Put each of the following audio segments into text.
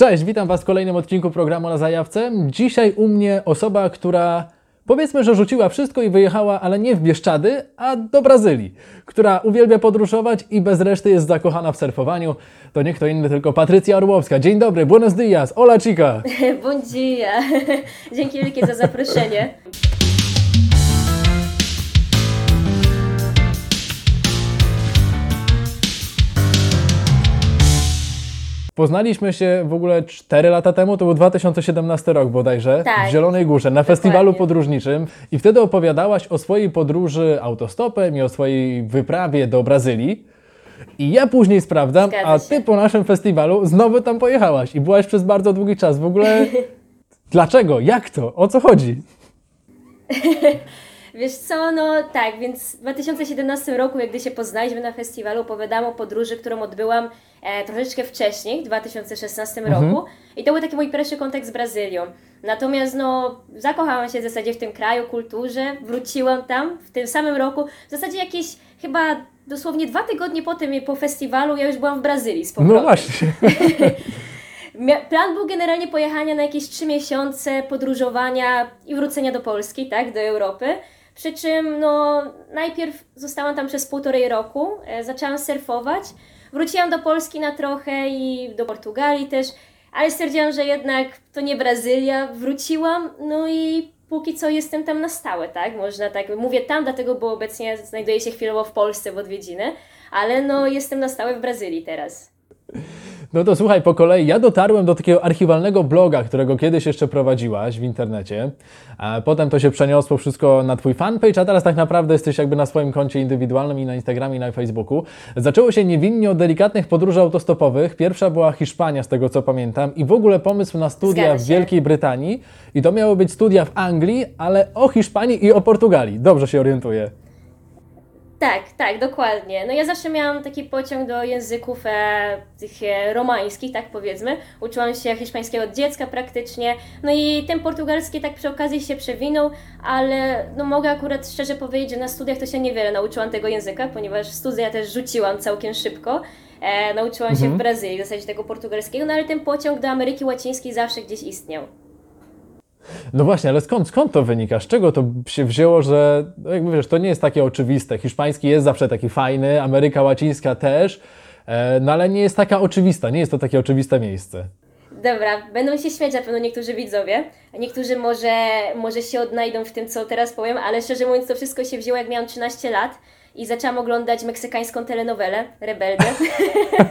Cześć, witam Was w kolejnym odcinku programu na Zajawce. Dzisiaj u mnie osoba, która powiedzmy, że rzuciła wszystko i wyjechała, ale nie w Bieszczady, a do Brazylii, która uwielbia podróżować i bez reszty jest zakochana w surfowaniu. To nie kto inny, tylko Patrycja Orłowska. Dzień dobry, buenos dias, hola chica. Bom dia! Dzięki wielkie za zaproszenie. Poznaliśmy się w ogóle 4 lata temu, to był 2017 rok bodajże, Tak. w Zielonej Górze, na festiwalu Dokładnie. podróżniczym i wtedy opowiadałaś o swojej podróży autostopem i o swojej wyprawie do Brazylii. I ja później sprawdzam, Zgadza a się. ty po naszym festiwalu znowu tam pojechałaś i byłaś przez bardzo długi czas. W ogóle dlaczego? Jak to? O co chodzi? Wiesz co, no tak, więc w 2017 roku, jak gdy się poznaliśmy na festiwalu, opowiadałam o podróży, którą odbyłam e, troszeczkę wcześniej, w 2016 roku. I to był taki mój pierwszy kontakt z Brazylią. Natomiast no, zakochałam się w zasadzie w tym kraju, kulturze, wróciłam tam w tym samym roku. W zasadzie jakieś chyba dosłownie dwa tygodnie po tym, po festiwalu, ja już byłam w Brazylii z powrotem. No właśnie. Plan był generalnie pojechania na jakieś trzy miesiące podróżowania i wrócenia do Polski, tak, do Europy. Przy czym, no, najpierw zostałam tam przez półtorej roku, e, zaczęłam surfować, wróciłam do Polski na trochę i do Portugalii też, ale stwierdziłam, że jednak to nie Brazylia, wróciłam, no i póki co jestem tam na stałe, tak, można tak, mówię tam dlatego, bo obecnie znajduję się chwilowo w Polsce w odwiedziny, ale no jestem na stałe w Brazylii teraz. No to słuchaj, po kolei ja dotarłem do takiego archiwalnego bloga, którego kiedyś jeszcze prowadziłaś w internecie. A potem to się przeniosło wszystko na Twój fanpage, a teraz tak naprawdę jesteś jakby na swoim koncie indywidualnym i na Instagramie i na Facebooku. Zaczęło się niewinnie od delikatnych podróży autostopowych. Pierwsza była Hiszpania, z tego co pamiętam, i w ogóle pomysł na studia w. Wielkiej Brytanii. I to miały być studia w Anglii, ale o Hiszpanii i o Portugalii. Dobrze się orientuję. Tak, tak, dokładnie. No ja zawsze miałam taki pociąg do języków e, tych e, romańskich, tak powiedzmy. Uczyłam się hiszpańskiego od dziecka praktycznie. No i ten portugalski tak przy okazji się przewinął, ale no mogę akurat szczerze powiedzieć, że na studiach to się niewiele nauczyłam tego języka, ponieważ studia też rzuciłam całkiem szybko. E, nauczyłam się w Brazylii w zasadzie tego portugalskiego, no ale ten pociąg do Ameryki Łacińskiej zawsze gdzieś istniał. No właśnie, ale skąd, skąd to wynika? Z czego to się wzięło, że no jakby wiesz, to nie jest takie oczywiste. Hiszpański jest zawsze taki fajny, Ameryka Łacińska też, e, no ale nie jest taka oczywista, nie jest to takie oczywiste miejsce. Dobra, będą się śmiać na pewno niektórzy widzowie, niektórzy może, może się odnajdą w tym, co teraz powiem, ale szczerze mówiąc, to wszystko się wzięło, jak miałam 13 lat i zaczęłam oglądać meksykańską telenowelę Rebelde.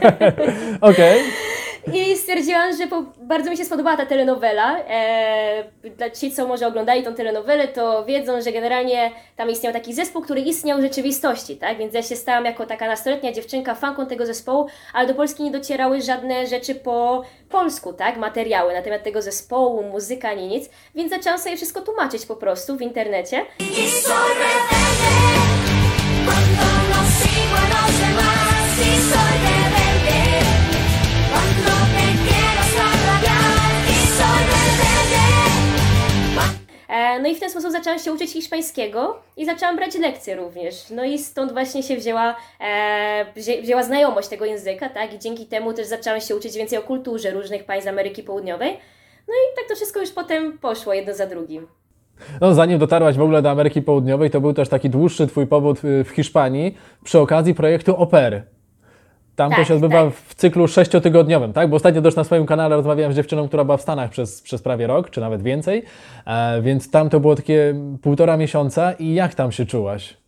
Okej, I stwierdziłam, że po, bardzo mi się spodobała ta telenowela. E, dla ci, co może oglądali tą telenowelę, to wiedzą, że generalnie tam istniał taki zespół, który istniał w rzeczywistości, tak? Więc ja się stałam jako taka nastoletnia dziewczynka fanką tego zespołu, ale do Polski nie docierały żadne rzeczy po polsku, tak? Materiały na temat tego zespołu, muzyka, ani nic. Więc zaczęłam sobie wszystko tłumaczyć po prostu w internecie. Y No i w ten sposób zaczęłam się uczyć hiszpańskiego i zaczęłam brać lekcje również. No i stąd właśnie się wzięła, e, wzię, wzięła znajomość tego języka, tak? I dzięki temu też zaczęłam się uczyć więcej o kulturze różnych państw Ameryki Południowej. No i tak to wszystko już potem poszło jedno za drugim. no zanim dotarłaś w ogóle do Ameryki Południowej, to był też taki dłuższy Twój y, w Hiszpanii przy okazji projektu Opery. Tam to Tak, się odbywa tak. w cyklu sześciotygodniowym, tak? Bo ostatnio też na swoim kanale rozmawiałem z dziewczyną, która była w Stanach przez, przez prawie rok, czy nawet więcej, e, więc tam to było takie półtora miesiąca i jak tam się czułaś?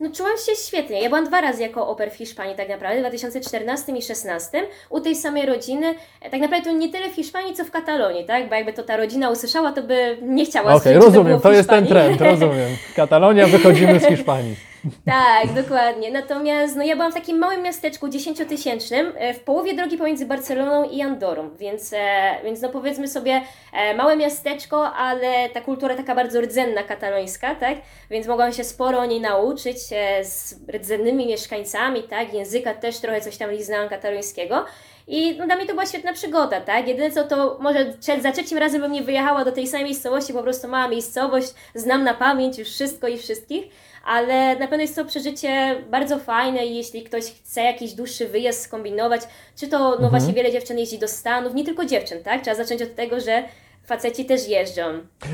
No czułam się świetnie. Ja byłam dwa razy jako oper w Hiszpanii tak naprawdę, w 2014 i 2016, u tej samej rodziny. E, Tak naprawdę to nie tyle w Hiszpanii, co w Katalonii, tak? Bo jakby to ta rodzina usłyszała, to by nie chciała Okej, było rozumiem, w to jest ten trend, rozumiem. Katalonia, wychodzimy z Hiszpanii. Tak, dokładnie. Natomiast no, ja byłam w takim małym miasteczku dziesięciotysięcznym, e, w połowie drogi pomiędzy Barceloną i Andorą, więc, e, więc no powiedzmy sobie e, małe miasteczko, ale ta kultura taka bardzo rdzenna katalońska, tak? Więc mogłam się sporo o niej nauczyć z rdzennymi mieszkańcami, tak? Języka też trochę coś tam liznałam katalońskiego. I no, dla mnie to była świetna przygoda, tak? Jedyne co to może za trzecim razem bym nie wyjechała do tej samej miejscowości, po prostu mała miejscowość, znam na pamięć już wszystko i wszystkich, ale na pewno jest to przeżycie bardzo fajne i jeśli ktoś chce jakiś dłuższy wyjazd skombinować, czy to, no właśnie wiele dziewczyn jeździ do Stanów, nie tylko dziewczyn, tak? Trzeba zacząć od tego, że faceci też jeżdżą.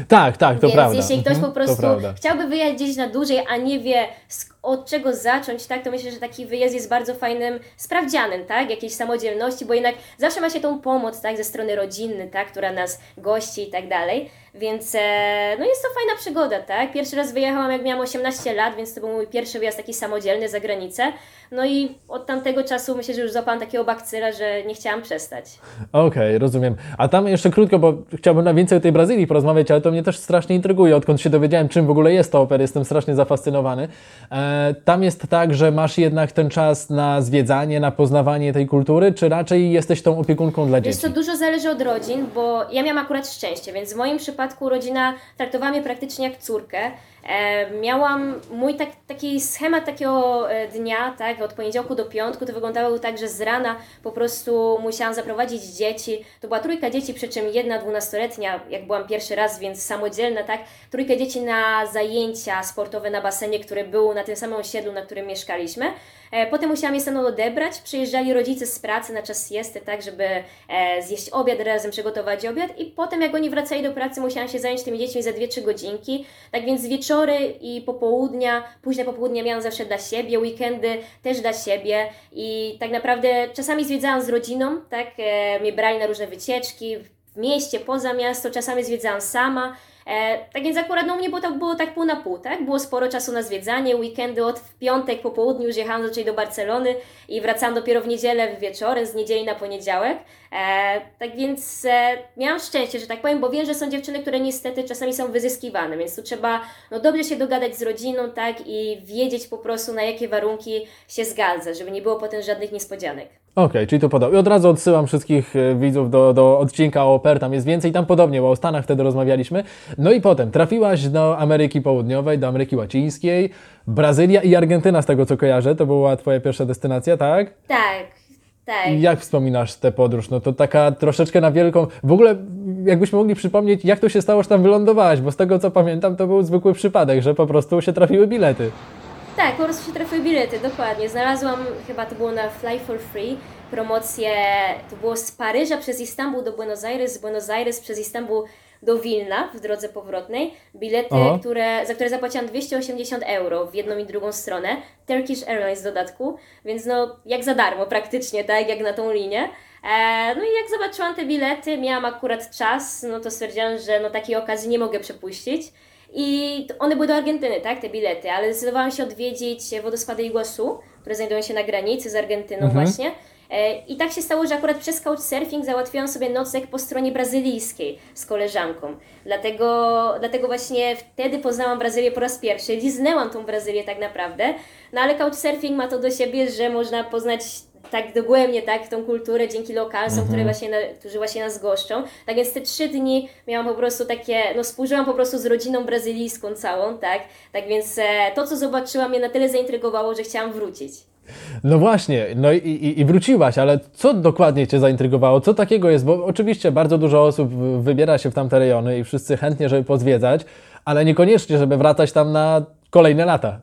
Tak, tak, to Więc prawda. jeśli ktoś Mhm, po prostu chciałby wyjechać gdzieś na dłużej, a nie wie sk- od czego zacząć, tak, to myślę, że taki wyjazd jest bardzo fajnym sprawdzianem, tak, jakiejś samodzielności, bo jednak zawsze ma się tą pomoc, tak, ze strony rodziny, tak, która nas gości i tak dalej, więc e, no jest to fajna przygoda, tak. Pierwszy raz wyjechałam jak miałam 18 lat, więc to był mój pierwszy wyjazd taki samodzielny za granicę, no i od tamtego czasu myślę, że już złapałam takiego bakcyla, że nie chciałam przestać. Okej, rozumiem. A tam jeszcze krótko, bo chciałbym na więcej o tej Brazylii porozmawiać, ale to mnie też strasznie intryguje, odkąd się dowiedziałem, czym w ogóle jest to oper, jestem strasznie zafascynowany. E, tam jest tak, że masz jednak ten czas na zwiedzanie, na poznawanie tej kultury, czy raczej jesteś tą opiekunką dla Wiesz dzieci? co, dużo zależy od rodzin, bo ja miałam akurat szczęście, więc w moim przypadku rodzina traktowała mnie praktycznie jak córkę. E, miałam mój tak, taki schemat takiego e, dnia, tak, od poniedziałku do piątku, to wyglądało tak, że z rana po prostu musiałam zaprowadzić dzieci. To była trójka dzieci, przy czym jedna dwunastoletnia, jak byłam pierwszy raz, więc samodzielna, tak, trójka dzieci na zajęcia sportowe na basenie, które było na tym samym osiedlu, na którym mieszkaliśmy. E, Potem musiałam je stamtąd odebrać. Przyjeżdżali rodzice z pracy na czas siesty, tak, żeby zjeść obiad razem, przygotować obiad. I potem, jak oni wracali do pracy, musiałam się zająć tymi dziećmi za 2-3 godzinki. Tak więc wieczory i popołudnia, późne popołudnia miałam zawsze dla siebie, weekendy też dla siebie. I tak naprawdę czasami zwiedzałam z rodziną, tak, e, mnie brali na różne wycieczki w mieście, poza miasto, czasami zwiedzałam sama. E, tak więc akurat no, u mnie było tak, było tak pół na pół, tak? Było sporo czasu na zwiedzanie, weekendy od w piątek po południu już jechałam zaczęli do Barcelony i wracałam dopiero w niedzielę wieczorem, z niedzieli na poniedziałek. E, tak więc e, miałam szczęście, że tak powiem, bo wiem, że są dziewczyny, które niestety czasami są wyzyskiwane, więc tu trzeba no, dobrze się dogadać z rodziną, tak? I wiedzieć po prostu na jakie warunki się zgadza, żeby nie było potem żadnych niespodzianek. Okej, czyli to podobnie. I od razu odsyłam wszystkich widzów do, do odcinka o oper, tam jest więcej, tam podobnie, bo o Stanach wtedy rozmawialiśmy. No i potem trafiłaś do Ameryki Południowej, do Ameryki Łacińskiej, Brazylia i Argentyna, z tego co kojarzę, to była Twoja pierwsza destynacja, tak? Tak, tak. I jak wspominasz tę podróż? No to taka troszeczkę na wielką. W ogóle, jakbyśmy mogli przypomnieć, jak to się stało, że tam wylądowałaś, bo z tego co pamiętam, to był zwykły przypadek, że po prostu się trafiły bilety. Tak, po prostu się trafiły bilety, dokładnie. Znalazłam, chyba to było na Fly for Free, promocję, to było z Paryża przez Istanbul do Buenos Aires, z Buenos Aires przez Istanbul do Wilna w drodze powrotnej. Bilety, które, za które zapłaciłam 280 euro w jedną i drugą stronę. Turkish Airlines w dodatku, więc no jak za darmo praktycznie, tak jak na tą linię. E, no i jak zobaczyłam te bilety, miałam akurat czas, no to stwierdziłam, że no takiej okazji nie mogę przepuścić. I one były do Argentyny, tak, te bilety, ale zdecydowałam się odwiedzić wodospady Iguazu, które znajdują się na granicy z Argentyną właśnie. E, I tak się stało, że akurat przez Couchsurfing załatwiłam sobie nocleg po stronie brazylijskiej z koleżanką. Dlatego, dlatego właśnie wtedy poznałam Brazylię po raz pierwszy. Liznęłam tą Brazylię tak naprawdę. No ale Couchsurfing ma to do siebie, że można poznać tak dogłębnie tak, tą kulturę dzięki lokalsom, które właśnie na, którzy właśnie nas goszczą. Tak więc te trzy dni miałam po prostu takie, no współżyłam po prostu z rodziną brazylijską całą, tak. Tak więc e, to, co zobaczyłam mnie na tyle zaintrygowało, że chciałam wrócić. No właśnie, no i, i, i wróciłaś, ale co dokładnie Cię zaintrygowało? Co takiego jest? Bo oczywiście bardzo dużo osób wybiera się w tamte rejony i wszyscy chętnie, żeby pozwiedzać, ale niekoniecznie, żeby wracać tam na kolejne lata.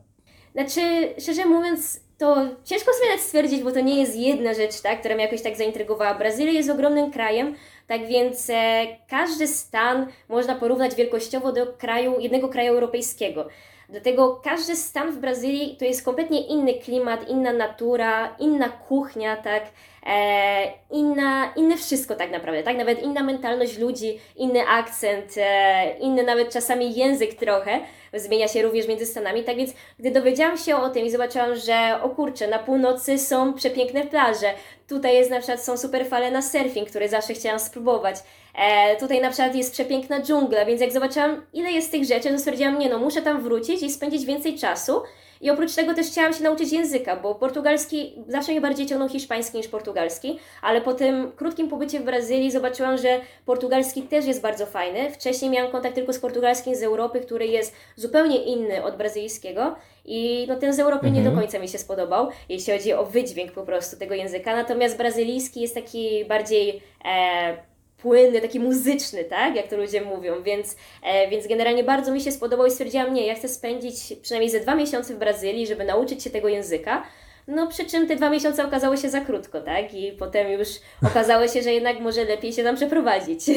Znaczy, szczerze mówiąc, to ciężko sobie nawet stwierdzić, bo to nie jest jedna rzecz, tak, która mnie jakoś tak zaintrygowała. Brazylia jest ogromnym krajem, tak więc e, każdy stan można porównać wielkościowo do kraju, jednego kraju europejskiego. Dlatego każdy stan w Brazylii to jest kompletnie inny klimat, inna natura, inna kuchnia, tak, e, inna, inne wszystko tak naprawdę, tak, nawet inna mentalność ludzi, inny akcent, e, inny nawet czasami język trochę, zmienia się również między Stanami, tak więc gdy dowiedziałam się o tym i zobaczyłam, że o kurczę, na północy są przepiękne plaże, tutaj jest na przykład są super fale na surfing, które zawsze chciałam spróbować, e, tutaj na przykład jest przepiękna dżungla, więc jak zobaczyłam ile jest tych rzeczy, to stwierdziłam, nie no, muszę tam wrócić i spędzić więcej czasu. I oprócz tego też chciałam się nauczyć języka, bo portugalski zawsze mnie bardziej ciągnął hiszpański niż portugalski, ale po tym krótkim pobycie w Brazylii zobaczyłam, że portugalski też jest bardzo fajny. Wcześniej miałam kontakt tylko z portugalskim z Europy, który jest zupełnie inny od brazylijskiego. I no ten z Europy nie do końca mi się spodobał, jeśli chodzi o wydźwięk po prostu tego języka, natomiast brazylijski jest taki bardziej e, płynny, taki muzyczny, tak? Jak to ludzie mówią, więc, e, więc generalnie bardzo mi się spodobał i stwierdziłam, nie, ja chcę spędzić przynajmniej ze dwa miesiące w Brazylii, żeby nauczyć się tego języka. No przy czym te dwa miesiące okazało się za krótko, tak? I potem już okazało się, że jednak może lepiej się tam przeprowadzić.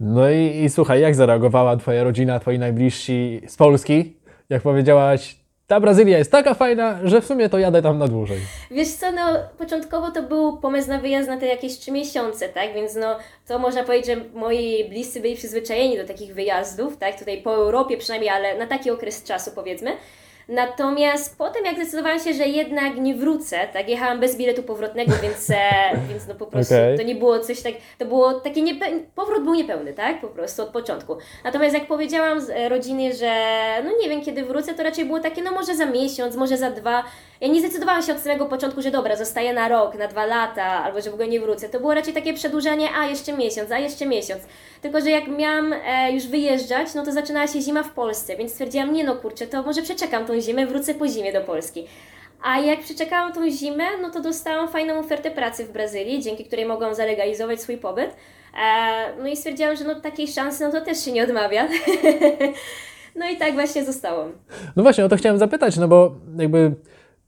No i, i słuchaj, jak zareagowała Twoja rodzina, Twoi najbliżsi z Polski? Jak powiedziałaś, ta Brazylia jest taka fajna, że w sumie to jadę tam na dłużej. Wiesz co, no początkowo to był pomysł na wyjazd na te jakieś trzy miesiące, tak? Więc no to można powiedzieć, że moi bliscy byli przyzwyczajeni do takich wyjazdów, tak? Tutaj po Europie przynajmniej, ale na taki okres czasu powiedzmy. Natomiast potem jak zdecydowałam się, że jednak nie wrócę, tak, jechałam bez biletu powrotnego, więc, e, więc no po prostu Okej. to nie było coś tak, to było takie niepe- powrót był niepełny, tak, po prostu od początku. Natomiast jak powiedziałam z e, rodzinie, że no nie wiem kiedy wrócę, to raczej było takie, no może za miesiąc, może za dwa. Ja nie zdecydowałam się od samego początku, że dobra, zostaję na rok, na dwa lata, albo że w ogóle nie wrócę. To było raczej takie przedłużanie, a jeszcze miesiąc, a jeszcze miesiąc. Tylko, że jak miałam e, już wyjeżdżać, no to zaczynała się zima w Polsce, więc stwierdziłam, nie no kurczę, to może przeczekam tą zimę, wrócę po zimie do Polski. A jak przeczekałam tą zimę, no to dostałam fajną ofertę pracy w Brazylii, dzięki której mogłam zalegalizować swój pobyt. E, no i stwierdziłam, że no takiej szansy, no to też się nie odmawia. no i tak właśnie zostałam. No właśnie, o to chciałem zapytać, no bo jakby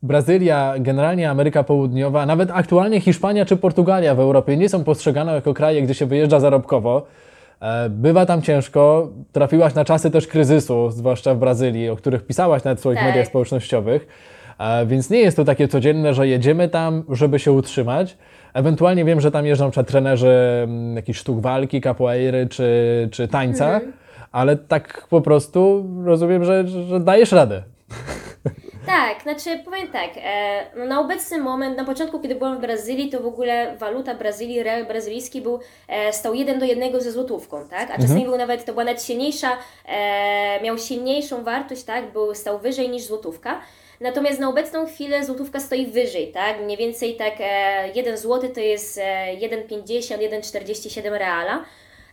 Brazylia, generalnie Ameryka Południowa, nawet aktualnie Hiszpania czy Portugalia w Europie nie są postrzegane jako kraje, gdzie się wyjeżdża zarobkowo. E, Bywa tam ciężko. Trafiłaś na czasy też kryzysu, zwłaszcza w Brazylii, o których pisałaś nawet w swoich Tak. mediach społecznościowych. E, Więc nie jest to takie codzienne, że jedziemy tam, żeby się utrzymać. Ewentualnie wiem, że tam jeżdżą przed trenerzy mm, jakichś sztuk walki, capoeiry czy, czy tańca, ale tak po prostu rozumiem, że, że dajesz radę. Tak, znaczy powiem tak, e, na obecny moment, na początku kiedy byłam w Brazylii, to w ogóle waluta Brazylii, real brazylijski był, e, stał jeden do jednego ze złotówką, tak? A czasami był nawet, to była nawet silniejsza, e, miał silniejszą wartość, tak? Był, stał wyżej niż złotówka. Natomiast na obecną chwilę złotówka stoi wyżej, tak? Mniej więcej tak e, 1 zł to jest e, 1,50, 1,47 reala.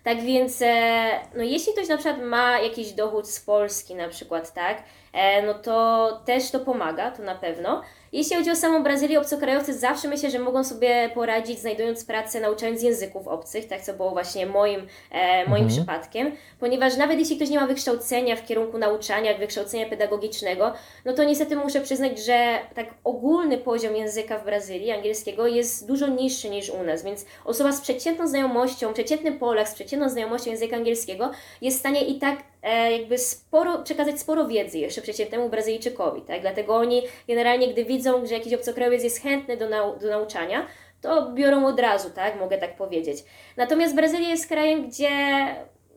Tak więc, e, no jeśli ktoś na przykład ma jakiś dochód z Polski na przykład, tak, no to też to pomaga, to na pewno. Jeśli chodzi o samą Brazylię, obcokrajowcy zawsze myślę, że mogą sobie poradzić znajdując pracę, nauczając języków obcych, tak co było właśnie moim, e, moim przypadkiem, ponieważ nawet jeśli ktoś nie ma wykształcenia w kierunku nauczania, wykształcenia pedagogicznego, no to niestety muszę przyznać, że tak ogólny poziom języka w Brazylii, angielskiego, jest dużo niższy niż u nas, więc osoba z przeciętną znajomością, przeciętny Polak z przeciętną znajomością języka angielskiego jest w stanie i tak e, jakby sporo, przekazać sporo wiedzy jeszcze przeciętnemu Brazylijczykowi, tak? Dlatego oni generalnie, gdy widzą, że jakiś obcokrajowiec jest chętny do, nau- do nauczania, to biorą od razu, tak? Mogę tak powiedzieć. Natomiast Brazylia jest krajem, gdzie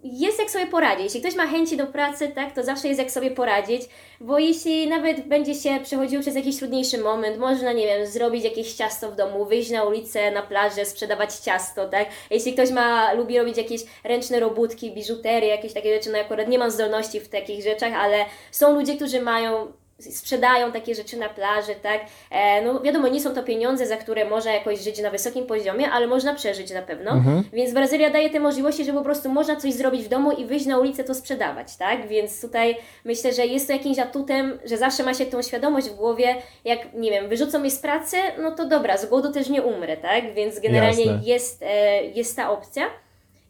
jest jak sobie poradzić. Jeśli ktoś ma chęci do pracy, tak, to zawsze jest jak sobie poradzić, bo jeśli nawet będzie się przechodził przez jakiś trudniejszy moment, można, nie wiem, zrobić jakieś ciasto w domu, wyjść na ulicę, na plażę, sprzedawać ciasto, tak. Jeśli ktoś ma, lubi robić jakieś ręczne robótki, biżuterię, jakieś takie rzeczy, no akurat nie mam zdolności w takich rzeczach, ale są ludzie, którzy mają sprzedają takie rzeczy na plaży, tak? E, no wiadomo, nie są to pieniądze, za które można jakoś żyć na wysokim poziomie, ale można przeżyć na pewno. Więc Brazylia daje te możliwości, że po prostu można coś zrobić w domu i wyjść na ulicę to sprzedawać, tak? Więc tutaj myślę, że jest to jakimś atutem, że zawsze ma się tą świadomość w głowie, jak, nie wiem, wyrzucą mnie z pracy, no to dobra, z głodu też nie umrę, tak? Więc generalnie Jasne. jest, e, jest ta opcja.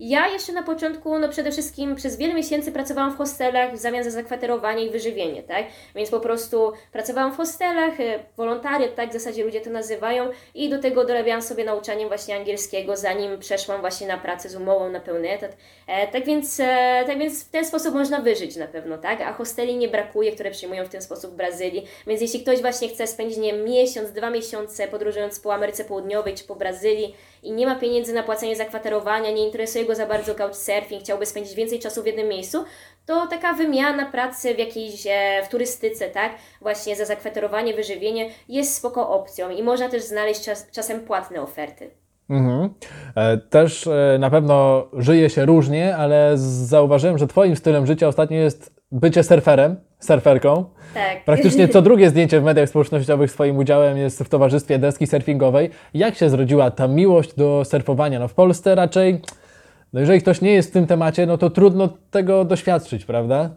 Ja jeszcze na początku, no przede wszystkim przez wiele miesięcy pracowałam w hostelach w zamian za zakwaterowanie i wyżywienie, tak? Więc po prostu pracowałam w hostelach, e, wolontariat, tak w zasadzie ludzie to nazywają i do tego dorabiałam sobie nauczaniem właśnie angielskiego, zanim przeszłam właśnie na pracę z umową na pełny etat. E, tak, więc, e, tak więc w ten sposób można wyżyć na pewno, tak? A hosteli nie brakuje, które przyjmują w ten sposób w Brazylii, więc jeśli ktoś właśnie chce spędzić, nie miesiąc, dwa miesiące podróżując po Ameryce Południowej czy po Brazylii i nie ma pieniędzy na płacenie zakwaterowania, nie interesuje go za bardzo couchsurfing, chciałby spędzić więcej czasu w jednym miejscu, to taka wymiana pracy w jakiejś, e, w turystyce, tak, właśnie za zakwaterowanie, wyżywienie jest spoko opcją i można też znaleźć czas, czasem płatne oferty. Mhm. E, Też e, na pewno żyje się różnie, ale zauważyłem, że Twoim stylem życia ostatnio jest bycie surferem. surferką. Tak. Praktycznie co drugie zdjęcie w mediach społecznościowych swoim udziałem jest w towarzystwie deski surfingowej. Jak się zrodziła ta miłość do surfowania? No w Polsce raczej, no jeżeli ktoś nie jest w tym temacie, no to trudno tego doświadczyć, prawda?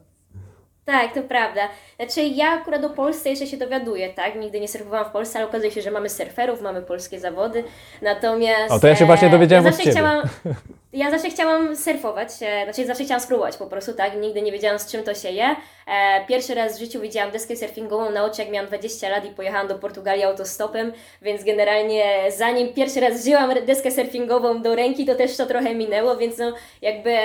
Tak, to prawda. Znaczy ja akurat o Polsce jeszcze się dowiaduję, tak? Nigdy nie surfowałam w Polsce, ale okazuje się, że mamy surferów, mamy polskie zawody. Natomiast... O, to ja się właśnie dowiedziałem ja od Ciebie. chciałam, Ja zawsze chciałam surfować, e, znaczy zawsze chciałam spróbować po prostu, tak? Nigdy nie wiedziałam z czym to się je. E, Pierwszy raz w życiu widziałam deskę surfingową na oczy, jak miałam 20 lat i pojechałam do Portugalii autostopem, więc generalnie zanim pierwszy raz wzięłam deskę surfingową do ręki, to też to trochę minęło, więc no jakby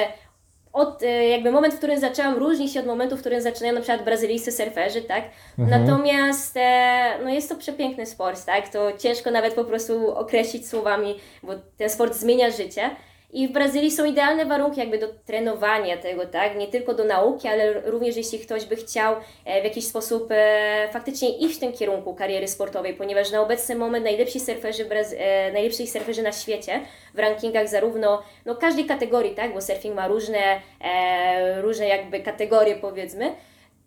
od, e, jakby moment, w którym zaczęłam, różni się od momentu, w którym zaczynają na przykład brazylijscy surferzy, tak? Natomiast e, no jest to przepiękny sport, tak? To ciężko nawet po prostu określić słowami, bo ten sport zmienia życie. I w Brazylii są idealne warunki jakby do trenowania tego, tak? Nie tylko do nauki, ale również jeśli ktoś by chciał e, w jakiś sposób e, faktycznie iść w tym kierunku kariery sportowej, ponieważ na obecny moment najlepsi surferzy, Braz- e, najlepsi surferzy na świecie w rankingach zarówno no, każdej kategorii, tak? Bo surfing ma różne, różne jakby kategorie powiedzmy.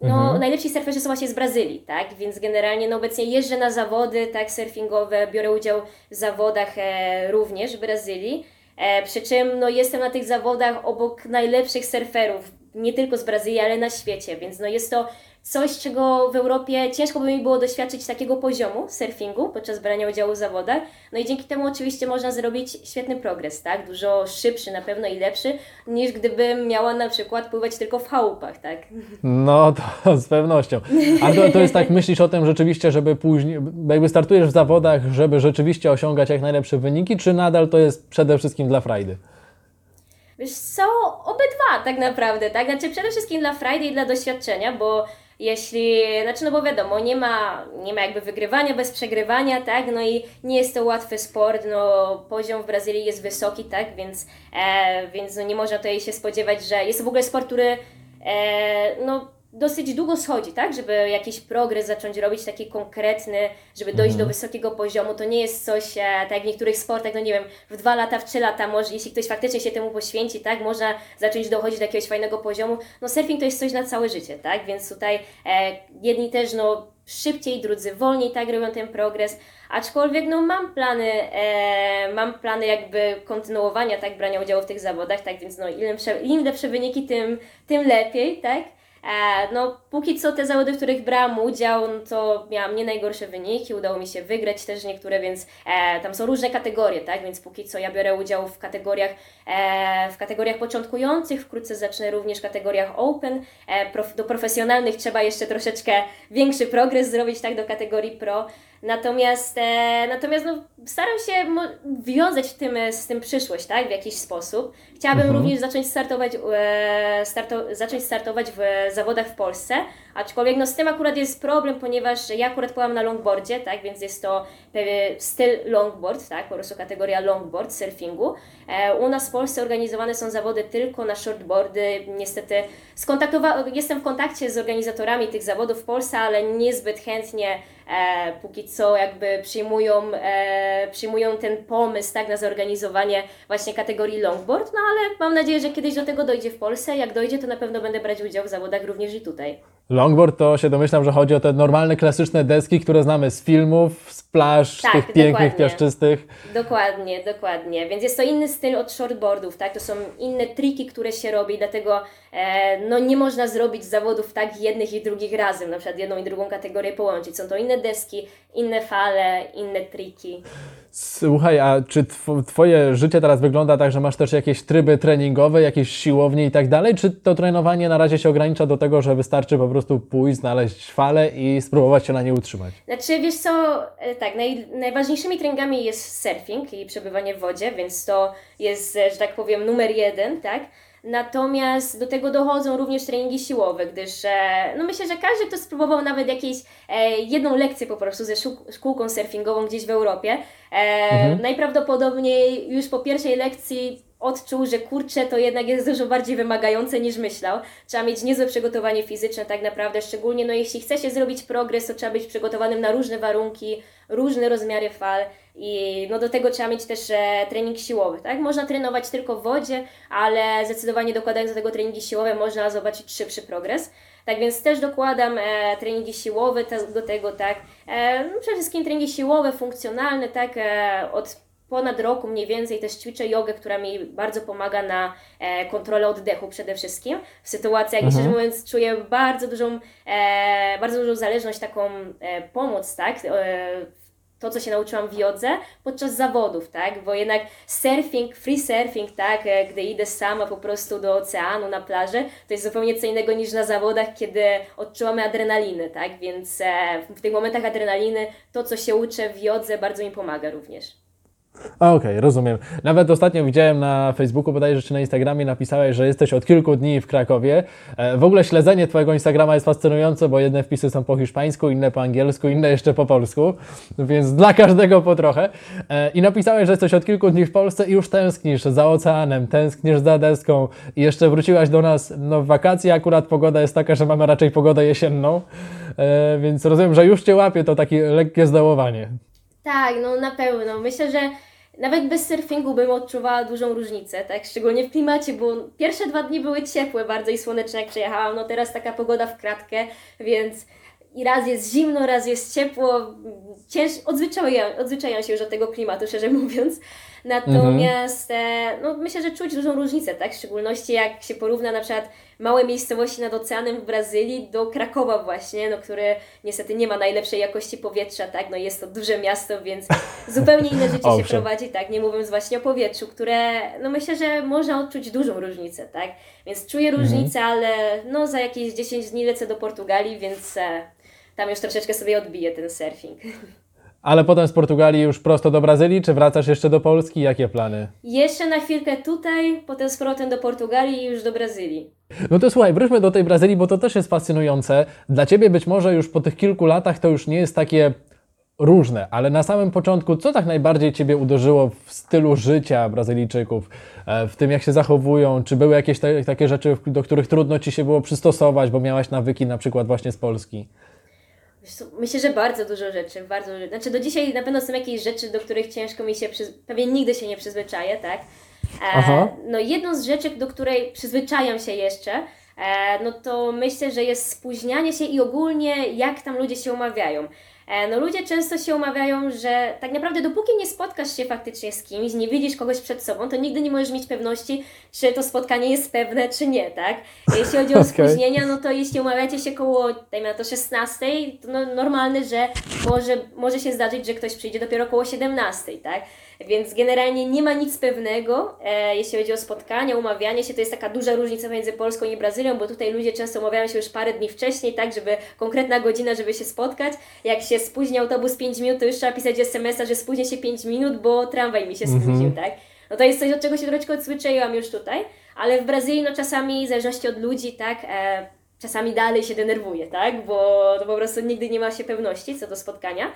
No, najlepsi surferzy są właśnie z Brazylii, tak? Więc generalnie no, obecnie jeżdżę na zawody tak, surfingowe, biorę udział w zawodach również w Brazylii. E, przy czym no, jestem na tych zawodach obok najlepszych surferów, nie tylko z Brazylii, ale na świecie, więc no, jest to coś, czego w Europie ciężko by mi było doświadczyć takiego poziomu surfingu podczas brania udziału w zawodach. No i dzięki temu oczywiście można zrobić świetny progres, tak? Dużo szybszy na pewno i lepszy, niż gdybym miała na przykład pływać tylko w chałupach, tak? No to z pewnością. A to, to jest tak, myślisz o tym rzeczywiście, żeby później, jakby startujesz w zawodach, żeby rzeczywiście osiągać jak najlepsze wyniki, czy nadal to jest przede wszystkim dla frajdy? Wiesz co, obydwa tak naprawdę, tak? Znaczy przede wszystkim dla Friday i dla doświadczenia, bo jeśli, znaczy no bo wiadomo, nie ma, nie ma jakby wygrywania bez przegrywania, tak? No i nie jest to łatwy sport, no poziom w Brazylii jest wysoki, tak? Więc, e, więc no nie można tutaj się spodziewać, że jest to w ogóle sport, który e, no dosyć długo schodzi, tak? Żeby jakiś progres zacząć robić taki konkretny, żeby dojść do wysokiego poziomu. To nie jest coś, e, tak jak w niektórych sportach, no nie wiem, w dwa lata, w trzy lata, może jeśli ktoś faktycznie się temu poświęci, tak? Można zacząć dochodzić do jakiegoś fajnego poziomu. No surfing to jest coś na całe życie, tak? Więc tutaj e, jedni też, no szybciej, drudzy wolniej, tak robią ten progres. Aczkolwiek no mam plany, e, mam plany jakby kontynuowania, tak, brania udziału w tych zawodach, tak, więc no im lepsze, im lepsze wyniki, tym, tym lepiej, tak. E, no, póki co te zawody, w których brałam udział, no to miałam nie najgorsze wyniki, udało mi się wygrać też niektóre, więc e, tam są różne kategorie, tak? Więc póki co ja biorę udział w kategoriach, e, w kategoriach początkujących, wkrótce zacznę również w kategoriach open. E, prof, do profesjonalnych trzeba jeszcze troszeczkę większy progres zrobić, tak? Do kategorii pro. Natomiast, e, natomiast no, staram się wiązać w tym, z tym przyszłość, tak? W jakiś sposób. Chciałabym również zacząć startować, e, starto, zacząć startować w zawodach w Polsce, aczkolwiek no, z tym akurat jest problem, ponieważ ja akurat pływam na longboardzie, tak? Więc jest to pewien styl longboard, tak? Po prostu kategoria longboard surfingu. E, u nas w Polsce organizowane są zawody tylko na shortboardy. Niestety skontaktowa- jestem w kontakcie z organizatorami tych zawodów w Polsce, ale niezbyt chętnie e, póki co jakby przyjmują, e, przyjmują ten pomysł tak, na zorganizowanie właśnie kategorii longboard, no ale mam nadzieję, że kiedyś do tego dojdzie w Polsce. Jak dojdzie, to na pewno będę brać udział w zawodach również i tutaj. Longboard to się domyślam, że chodzi o te normalne, klasyczne deski, które znamy z filmów, z plaż, Tak, z tych pięknych, dokładnie. piaszczystych. Dokładnie, dokładnie. Więc jest to inny styl od shortboardów, tak? To są inne triki, które się robi, dlatego e, no, nie można zrobić zawodów tak jednych i drugich razem, na przykład jedną i drugą kategorię połączyć. Są to inne deski, inne fale, inne triki. Słuchaj, a czy tw- Twoje życie teraz wygląda tak, że masz też jakieś tryby treningowe, jakieś siłownie i tak dalej? Czy to trenowanie na razie się ogranicza do tego, że wystarczy po prostu pójść, znaleźć falę i spróbować się na nie utrzymać? Znaczy, wiesz co, e, tak, naj, najważniejszymi treningami jest surfing i przebywanie w wodzie, więc to jest, e, że tak powiem, numer jeden, tak? Natomiast do tego dochodzą również treningi siłowe, gdyż e, no myślę, że każdy, kto spróbował nawet jakieś e, jedną lekcję po prostu ze szkół- szkółką surfingową gdzieś w Europie, e, najprawdopodobniej już po pierwszej lekcji odczuł, że kurczę, to jednak jest dużo bardziej wymagające niż myślał. Trzeba mieć niezłe przygotowanie fizyczne tak naprawdę, szczególnie no jeśli chce się zrobić progres, to trzeba być przygotowanym na różne warunki, różne rozmiary fal i no do tego trzeba mieć też e, trening siłowy, tak? Można trenować tylko w wodzie, ale zdecydowanie dokładając do tego treningi siłowe można zobaczyć szybszy progres. Tak więc też dokładam e, treningi siłowe te, do tego, tak? E, no przede wszystkim treningi siłowe, funkcjonalne, tak? E, od ponad roku mniej więcej też ćwiczę jogę, która mi bardzo pomaga na e, kontrolę oddechu przede wszystkim. W sytuacjach, mhm. szczerze mówiąc, czuję bardzo dużą, e, bardzo dużą zależność, taką e, pomoc, tak? E, to, co się nauczyłam w jodze podczas zawodów, tak? Bo jednak surfing, free surfing, tak? E, Gdy idę sama po prostu do oceanu, na plażę, to jest zupełnie co innego niż na zawodach, kiedy odczuwamy adrenalinę, tak? Więc e, w tych momentach adrenaliny to, co się uczę w jodze, bardzo mi pomaga również. Okej, rozumiem. Nawet ostatnio widziałem na Facebooku, bodajże czy na Instagramie, napisałeś, że jesteś od kilku dni w Krakowie. E, W ogóle śledzenie Twojego Instagrama jest fascynujące, bo jedne wpisy są po hiszpańsku, inne po angielsku, inne jeszcze po polsku, więc dla każdego po trochę. E, I napisałeś, że jesteś od kilku dni w Polsce i już tęsknisz za oceanem, tęsknisz za deską i jeszcze wróciłaś do nas no, w wakacje. Akurat pogoda jest taka, że mamy raczej pogodę jesienną, E, więc rozumiem, że już Cię łapie to takie lekkie zdołowanie. Tak, no na pewno. Myślę, że nawet bez surfingu bym odczuwała dużą różnicę, tak? Szczególnie w klimacie, bo pierwsze dwa dni były ciepłe bardzo i słoneczne jak przyjechałam. No teraz taka pogoda w kratkę, więc i raz jest zimno, raz jest ciepło. Cięż, odzwyczajam, się już do tego klimatu, szczerze mówiąc. Natomiast e, no, myślę, że czuć dużą różnicę, tak? W szczególności jak się porówna na przykład małe miejscowości nad oceanem w Brazylii do Krakowa właśnie, no, które niestety nie ma najlepszej jakości powietrza, tak? No jest to duże miasto, więc zupełnie inne życie się prowadzi, tak? Nie mówiąc właśnie o powietrzu, które, no myślę, że można odczuć dużą różnicę, tak? Więc czuję różnicę, ale no za jakieś 10 dni lecę do Portugalii, więc e, tam już troszeczkę sobie odbiję ten surfing. Ale potem z Portugalii już prosto do Brazylii, czy wracasz jeszcze do Polski? Jakie plany? Jeszcze na chwilkę tutaj, potem z powrotem do Portugalii i już do Brazylii. No to słuchaj, wróćmy do tej Brazylii, bo to też jest fascynujące. Dla Ciebie być może już po tych kilku latach to już nie jest takie różne, ale na samym początku, co tak najbardziej Ciebie uderzyło w stylu życia Brazylijczyków, e, w tym jak się zachowują, czy były jakieś te, takie rzeczy, do których trudno Ci się było przystosować, bo miałaś nawyki na przykład właśnie z Polski? Myślę, że bardzo dużo rzeczy, bardzo dużo. Znaczy do dzisiaj na pewno są jakieś rzeczy, do których ciężko mi się, przyz... pewnie nigdy się nie przyzwyczaję, tak? E, no jedną z rzeczy, do której przyzwyczajam się jeszcze, e, no to myślę, że jest spóźnianie się i ogólnie jak tam ludzie się umawiają. E, no ludzie często się umawiają, że tak naprawdę dopóki nie spotkasz się faktycznie z kimś, nie widzisz kogoś przed sobą, to nigdy nie możesz mieć pewności, czy to spotkanie jest pewne, czy nie, tak? Jeśli chodzi o spóźnienia, no to jeśli umawiacie się koło, dajmy na to 16, to no, normalne, że może, może się zdarzyć, że ktoś przyjdzie dopiero koło 17, tak? Więc generalnie nie ma nic pewnego, e, jeśli chodzi o spotkania, umawianie się. To jest taka duża różnica między Polską i Brazylią, bo tutaj ludzie często umawiają się już parę dni wcześniej, tak, żeby konkretna godzina, żeby się spotkać. Jak się spóźni autobus 5 minut, to już trzeba pisać SMS-a, że spóźnię się 5 minut, bo tramwaj mi się spóźnił, tak? No to jest coś, od czego się troszeczkę odzwyczaiłam już tutaj, ale w Brazylii, no czasami, w zależności od ludzi, tak, e, czasami dalej się denerwuję, tak, bo to po prostu nigdy nie ma się pewności co do spotkania.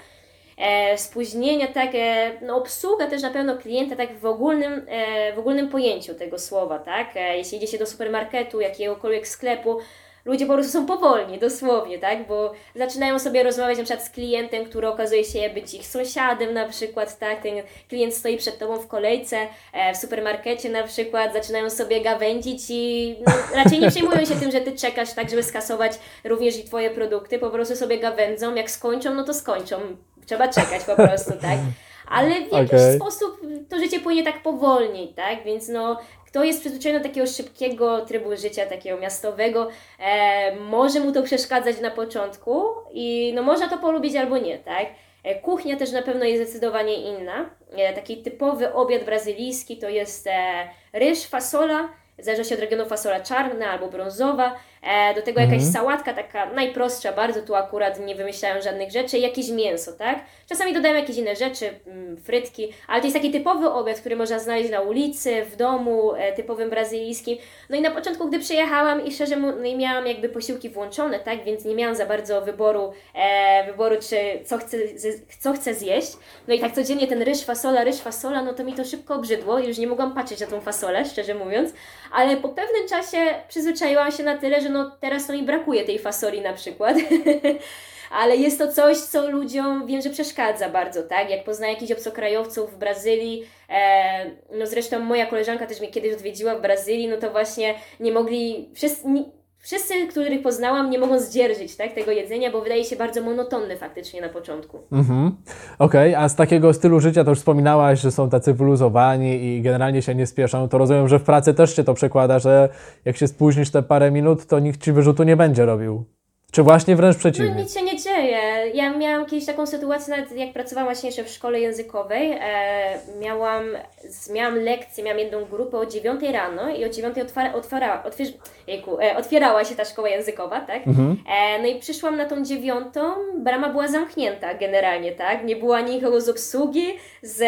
E, spóźnienia, tak, e, no obsługa też na pewno klienta, tak w ogólnym, e, w ogólnym pojęciu tego słowa, tak, jeśli idzie się do supermarketu, jakiegokolwiek sklepu, ludzie po prostu są powolni, dosłownie, tak, bo zaczynają sobie rozmawiać na przykład z klientem, który okazuje się być ich sąsiadem na przykład, tak, ten klient stoi przed Tobą w kolejce, w supermarkecie na przykład, zaczynają sobie gawędzić i no, raczej nie przejmują się tym, że Ty czekasz, tak, żeby skasować również i Twoje produkty, po prostu sobie gawędzą, jak skończą, no to skończą, trzeba czekać po prostu, tak. Ale w jakiś Okej. sposób to życie płynie tak powolniej, tak? Więc no, kto jest przyzwyczajony do takiego szybkiego trybu życia, takiego miastowego, e, może mu to przeszkadzać na początku i no można to polubić albo nie, tak? E, Kuchnia też na pewno jest zdecydowanie inna. E, Taki typowy obiad brazylijski to jest e, ryż, fasola, w zależności od regionu fasola czarna albo brązowa, do tego jakaś sałatka taka najprostsza, bardzo tu akurat nie wymyślają żadnych rzeczy, jakieś mięso, tak? Czasami dodają jakieś inne rzeczy, mm, frytki, ale to jest taki typowy obiad, który można znaleźć na ulicy, w domu, e, typowym brazylijskim. No i na początku, gdy przyjechałam i szczerze mu- no i miałam jakby posiłki włączone, tak? Więc nie miałam za bardzo wyboru, e, wyboru czy co chcę, co chcę zjeść. No i tak codziennie ten ryż, fasola, ryż, fasola, no to mi to szybko obrzydło. Już nie mogłam patrzeć na tą fasolę, szczerze mówiąc. Ale po pewnym czasie przyzwyczaiłam się na tyle, że no teraz to mi brakuje tej fasoli na przykład. Ale jest to coś, co ludziom wiem, że przeszkadza bardzo, tak? Jak poznaję jakichś obcokrajowców w Brazylii, e, no zresztą moja koleżanka też mnie kiedyś odwiedziła w Brazylii, no to właśnie nie mogli, wszyscy, wszyscy których poznałam, nie mogą zdzierżyć tak, tego jedzenia, bo wydaje się bardzo monotonny faktycznie na początku. Mhm. Okej, a z takiego stylu życia to już wspominałaś, że są tacy wyluzowani i generalnie się nie spieszą, to rozumiem, że w pracy też się to przekłada, że jak się spóźnisz te parę minut, to nikt ci wyrzutu nie będzie robił. Czy właśnie wręcz No przeciwnie? nic się nie dzieje. Ja miałam kiedyś taką sytuację, nawet jak pracowałam właśnie jeszcze w szkole językowej, e, miałam, miałam lekcję, miałam jedną grupę o 9 rano i o 9 otwara, otwara, otwierz, jejku, e, otwierała się ta szkoła językowa, tak? E, no i przyszłam na tą dziewiątą, brama była zamknięta generalnie, tak? Nie było ani nikogo z obsługi, z,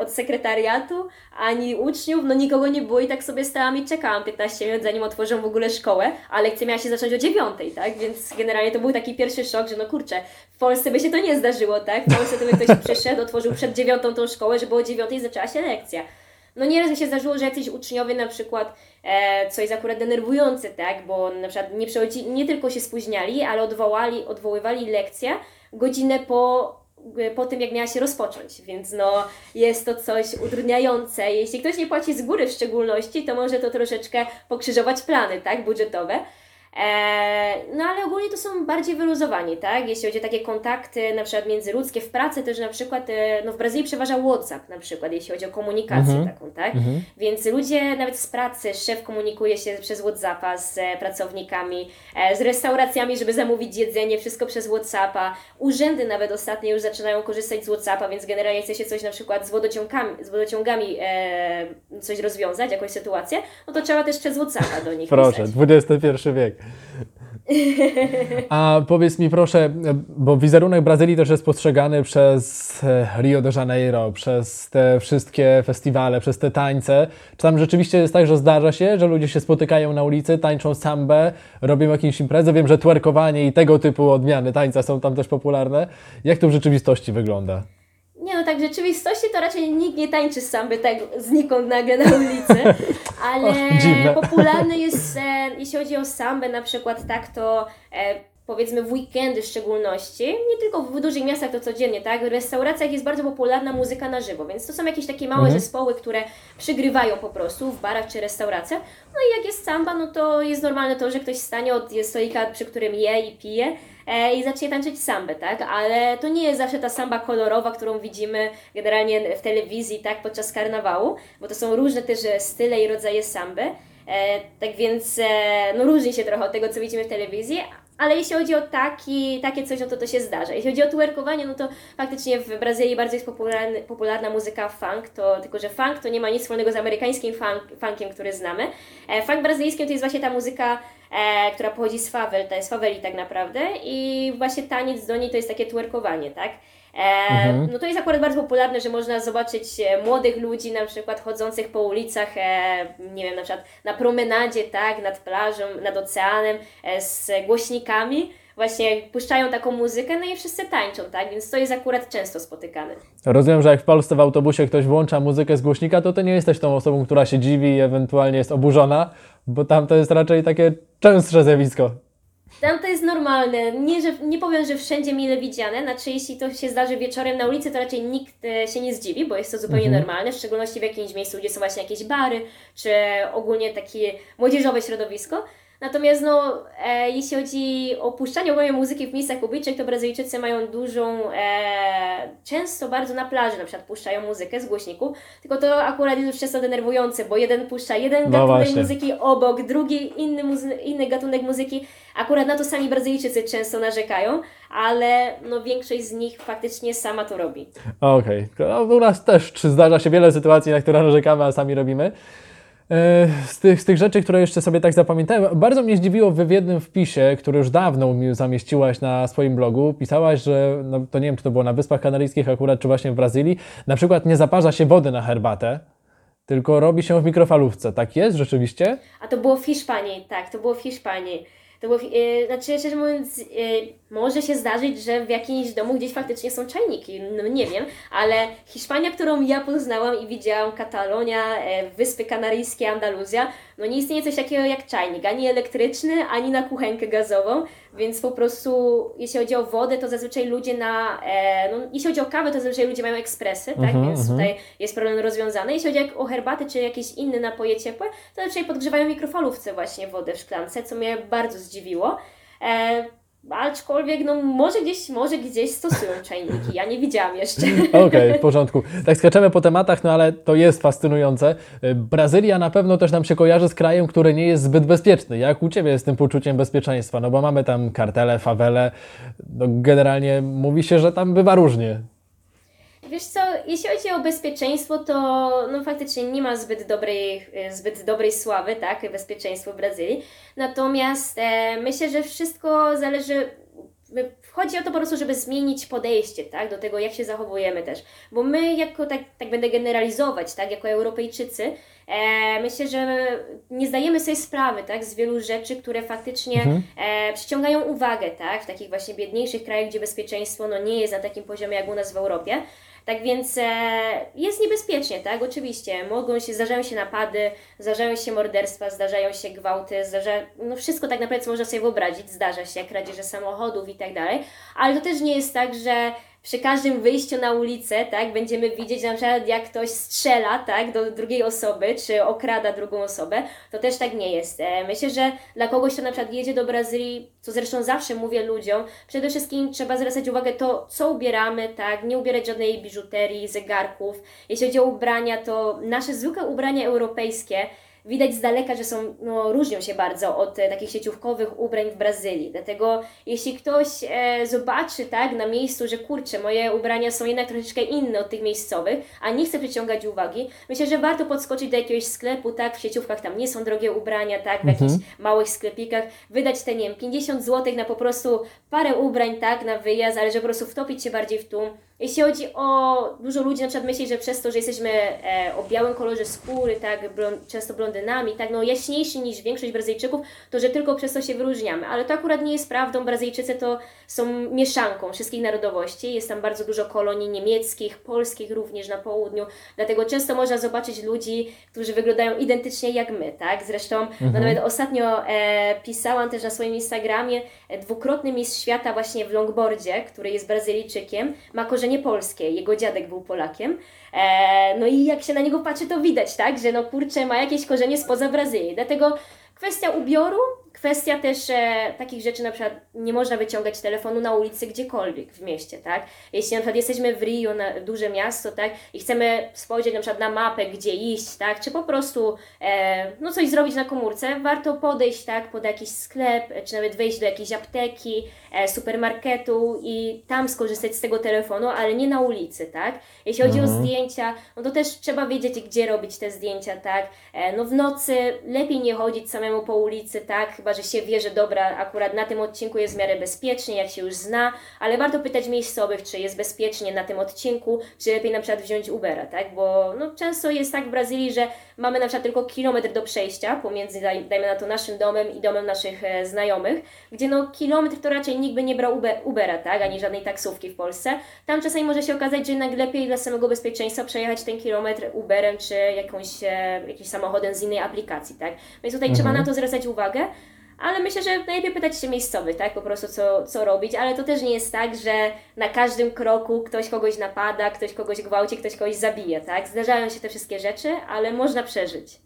od sekretariatu, ani uczniów, no nikogo nie było i tak sobie stałam i czekałam 15 minut, zanim otworzą w ogóle szkołę, a lekcja miała się zacząć o dziewiątej, tak? Więc generalnie to był taki pierwszy szok, że no kurczę, w Polsce by się to nie zdarzyło, tak? W Polsce to by ktoś przyszedł, otworzył przed dziewiątą tą szkołę, żeby o dziewiątej zaczęła się lekcja. No nieraz mi się zdarzyło, że jacyś uczniowie na przykład, e, co jest akurat denerwujące, tak? Bo na przykład nie, przychodzi, nie tylko się spóźniali, ale odwołali, odwoływali lekcję godzinę po po tym, jak miała się rozpocząć, więc no jest to coś utrudniające. Jeśli ktoś nie płaci z góry w szczególności, to może to troszeczkę pokrzyżować plany, tak, budżetowe. Eee, no ale ogólnie to są bardziej wyluzowani, tak? Jeśli chodzi o takie kontakty na przykład międzyludzkie w pracy, też na przykład e, no w Brazylii przeważa WhatsApp na przykład, jeśli chodzi o komunikację Mhm. taką, tak? Więc ludzie nawet z pracy, szef komunikuje się przez WhatsAppa z e, pracownikami, e, z restauracjami, żeby zamówić jedzenie, wszystko przez WhatsAppa. Urzędy nawet ostatnio już zaczynają korzystać z WhatsAppa, więc generalnie chce się coś na przykład z wodociągami, z wodociągami e, coś rozwiązać, jakąś sytuację, no to trzeba też przez WhatsAppa do nich Proszę, pisać. XXI wiek. A powiedz mi proszę, bo wizerunek Brazylii też jest postrzegany przez e, Rio de Janeiro, przez te wszystkie festiwale, przez te tańce. Czy tam rzeczywiście jest tak, że zdarza się, że ludzie się spotykają na ulicy, tańczą sambę, robią jakieś imprezy? Wiem, że twerkowanie i tego typu odmiany tańca są tam też popularne. Jak to w rzeczywistości wygląda? Nie no, tak w rzeczywistości to raczej nikt nie tańczy samby tak znikąd nagle na ulicy, ale O, popularny jest, e, jeśli chodzi o sambę na przykład, tak to e, powiedzmy w weekendy w szczególności, nie tylko w dużych miastach to codziennie, tak, w restauracjach jest bardzo popularna muzyka na żywo, więc to są jakieś takie małe zespoły, które przygrywają po prostu w barach czy restauracjach, no i jak jest samba, no to jest normalne to, że ktoś stanie od stolika, przy którym je i pije, i zacznie tańczyć sambę, tak? Ale to nie jest zawsze ta samba kolorowa, którą widzimy generalnie w telewizji, tak, podczas karnawału, bo to są różne też e, style i rodzaje samby. E, tak więc e, no różni się trochę od tego, co widzimy w telewizji, ale jeśli chodzi o taki, takie coś, no to to się zdarza. Jeśli chodzi o twerkowanie, no to faktycznie w Brazylii bardzo jest popularny, popularna muzyka funk, to, tylko że funk to nie ma nic wspólnego z amerykańskim funk, funkiem, który znamy. E, funk brazylijski to jest właśnie ta muzyka, e, która pochodzi z fawel, to jest faweli tak naprawdę i właśnie taniec do niej to jest takie twerkowanie, tak? E, No to jest akurat bardzo popularne, że można zobaczyć e, młodych ludzi na przykład chodzących po ulicach, e, nie wiem, na przykład na promenadzie, tak, nad plażą, nad oceanem, e, z głośnikami. Właśnie puszczają taką muzykę, no i wszyscy tańczą, tak? Więc to jest akurat często spotykane. Rozumiem, że jak w Polsce w autobusie ktoś włącza muzykę z głośnika, to ty nie jesteś tą osobą, która się dziwi i ewentualnie jest oburzona, bo tam to jest raczej takie częstsze zjawisko. Tam to jest normalne. Nie, że, nie powiem, że wszędzie mile widziane. Znaczy, jeśli to się zdarzy wieczorem na ulicy, to raczej nikt e, się nie zdziwi, bo jest to zupełnie normalne, w szczególności w jakimś miejscu, gdzie są właśnie jakieś bary, czy ogólnie takie młodzieżowe środowisko. Natomiast no, e, jeśli chodzi o puszczanie ogólnie muzyki w miejscach publicznych, to Brazylijczycy mają dużą, e, często bardzo na plaży na przykład puszczają muzykę z głośników, tylko to akurat jest już często denerwujące, bo jeden puszcza jeden No gatunek właśnie. muzyki obok, drugi inny, muzy- inny gatunek muzyki. Akurat na to sami Brazylijczycy często narzekają, ale no większość z nich faktycznie sama to robi. Okej, no, u nas też zdarza się wiele sytuacji, na które narzekamy, a sami robimy. E, Z tych, z tych rzeczy, które jeszcze sobie tak zapamiętałem, bardzo mnie zdziwiło w jednym wpisie, który już dawno mi zamieściłaś na swoim blogu. Pisałaś, że no, to nie wiem, czy to było na Wyspach Kanaryjskich akurat, czy właśnie w Brazylii, na przykład nie zaparza się wody na herbatę, tylko robi się w mikrofalówce. Tak jest rzeczywiście? A to było w Hiszpanii, tak, to było w Hiszpanii. To było, e, znaczy, szczerze mówiąc, e, może się zdarzyć, że w jakimś domu gdzieś faktycznie są czajniki, no nie wiem, ale Hiszpania, którą ja poznałam i widziałam, Katalonia, e, Wyspy Kanaryjskie, Andaluzja, no nie istnieje coś takiego jak czajnik, ani elektryczny, ani na kuchenkę gazową, więc po prostu jeśli chodzi o wodę, to zazwyczaj ludzie na, e, no jeśli chodzi o kawę, to zazwyczaj ludzie mają ekspresy, tak, Mhm, więc mhm. tutaj jest problem rozwiązany. Jeśli chodzi o herbatę czy jakieś inne napoje ciepłe, to raczej podgrzewają mikrofalówce właśnie wodę w szklance, co mnie bardzo zdziwiło. E, aczkolwiek, no może gdzieś, może gdzieś stosują czajniki, ja nie widziałam jeszcze. Okej, w porządku. Tak skaczemy po tematach, no ale to jest fascynujące. Brazylia na pewno też nam się kojarzy z krajem, który nie jest zbyt bezpieczny. Jak u Ciebie z tym poczuciem bezpieczeństwa? No bo mamy tam kartele, fawele. No generalnie mówi się, że tam bywa różnie. Wiesz co, jeśli chodzi o bezpieczeństwo, to no faktycznie nie ma zbyt dobrej, e, zbyt dobrej sławy, tak, bezpieczeństwo w Brazylii. Natomiast e, myślę, że wszystko zależy, chodzi o to po prostu, żeby zmienić podejście, tak, do tego, jak się zachowujemy też. Bo my, jako, tak, tak będę generalizować, tak, jako Europejczycy, e, myślę, że nie zdajemy sobie sprawy, tak, z wielu rzeczy, które faktycznie e, przyciągają uwagę, tak, w takich właśnie biedniejszych krajach, gdzie bezpieczeństwo no, nie jest na takim poziomie jak u nas w Europie. Tak więc e, jest niebezpiecznie, tak? Oczywiście. Mogą się, zdarzają się napady, zdarzają się morderstwa, zdarzają się gwałty, zdarza, no wszystko tak naprawdę, można sobie wyobrazić, zdarza się, kradzieże samochodów i tak dalej. Ale to też nie jest tak, że przy każdym wyjściu na ulicę, tak, będziemy widzieć na przykład jak ktoś strzela, tak, do drugiej osoby, czy okrada drugą osobę, to też tak nie jest. E, Myślę, że dla kogoś, kto na przykład jedzie do Brazylii, co zresztą zawsze mówię ludziom, przede wszystkim trzeba zwracać uwagę to, co ubieramy, tak, nie ubierać żadnej biżuterii, zegarków. Jeśli chodzi o ubrania, to nasze zwykłe ubrania europejskie, widać z daleka, że są, no, różnią się bardzo od e, takich sieciówkowych ubrań w Brazylii. Dlatego jeśli ktoś e, zobaczy tak na miejscu, że kurczę, moje ubrania są jednak troszeczkę inne od tych miejscowych, a nie chce przyciągać uwagi, myślę, że warto podskoczyć do jakiegoś sklepu, tak, w sieciówkach tam nie są drogie ubrania, tak, w jakichś małych sklepikach, wydać te, nie wiem, 50 zł na po prostu parę ubrań, tak, na wyjazd, ale żeby po prostu wtopić się bardziej w tłum. Jeśli chodzi o dużo ludzi, na przykład myśli, że przez to, że jesteśmy e, o białym kolorze skóry, tak, często blondynami, tak, no jaśniejsi niż większość Brazylijczyków, to że tylko przez to się wyróżniamy. Ale to akurat nie jest prawdą. Brazylijczycy to są mieszanką wszystkich narodowości. Jest tam bardzo dużo kolonii niemieckich, polskich również na południu. Dlatego często można zobaczyć ludzi, którzy wyglądają identycznie jak my, tak? Zresztą no nawet ostatnio e, pisałam też na swoim Instagramie e, dwukrotny mistrz świata właśnie w longboardzie, który jest Brazylijczykiem, ma korzenie polskie. Jego dziadek był Polakiem. E, no i jak się na niego patrzy, to widać, tak? Że no kurczę, ma jakieś korzenie spoza Brazylii. Dlatego kwestia ubioru, kwestia też e, takich rzeczy, na przykład nie można wyciągać telefonu na ulicy gdziekolwiek w mieście, tak? Jeśli na przykład jesteśmy w Rio, na duże miasto, tak? I chcemy spojrzeć na przykład na mapę, gdzie iść, tak? Czy po prostu e, no coś zrobić na komórce, warto podejść, tak? Pod jakiś sklep, e, czy nawet wejść do jakiejś apteki, e, supermarketu i tam skorzystać z tego telefonu, ale nie na ulicy, tak? Jeśli chodzi o zdjęcia, no to też trzeba wiedzieć, gdzie robić te zdjęcia, tak? E, no w nocy lepiej nie chodzić samemu po ulicy, tak? Chyba, że się wie, że dobra, akurat na tym odcinku jest w miarę bezpiecznie, jak się już zna, ale warto pytać miejscowych, czy jest bezpiecznie na tym odcinku, czy lepiej na przykład wziąć Ubera, tak? Bo no, często jest tak w Brazylii, że mamy na przykład tylko kilometr do przejścia pomiędzy, daj, dajmy na to, naszym domem i domem naszych e, znajomych, gdzie no kilometr to raczej nikt by nie brał Uber, Ubera, tak? Ani żadnej taksówki w Polsce. Tam czasami może się okazać, że jednak lepiej dla samego bezpieczeństwa przejechać ten kilometr Uberem, czy jakąś, e, jakimś samochodem z innej aplikacji, tak? Więc tutaj trzeba na to zwracać uwagę. Ale myślę, że najlepiej pytać się miejscowych, tak? Po prostu co, co robić, ale to też nie jest tak, że na każdym kroku ktoś kogoś napada, ktoś kogoś gwałci, ktoś kogoś zabije, tak? Zdarzają się te wszystkie rzeczy, ale można przeżyć.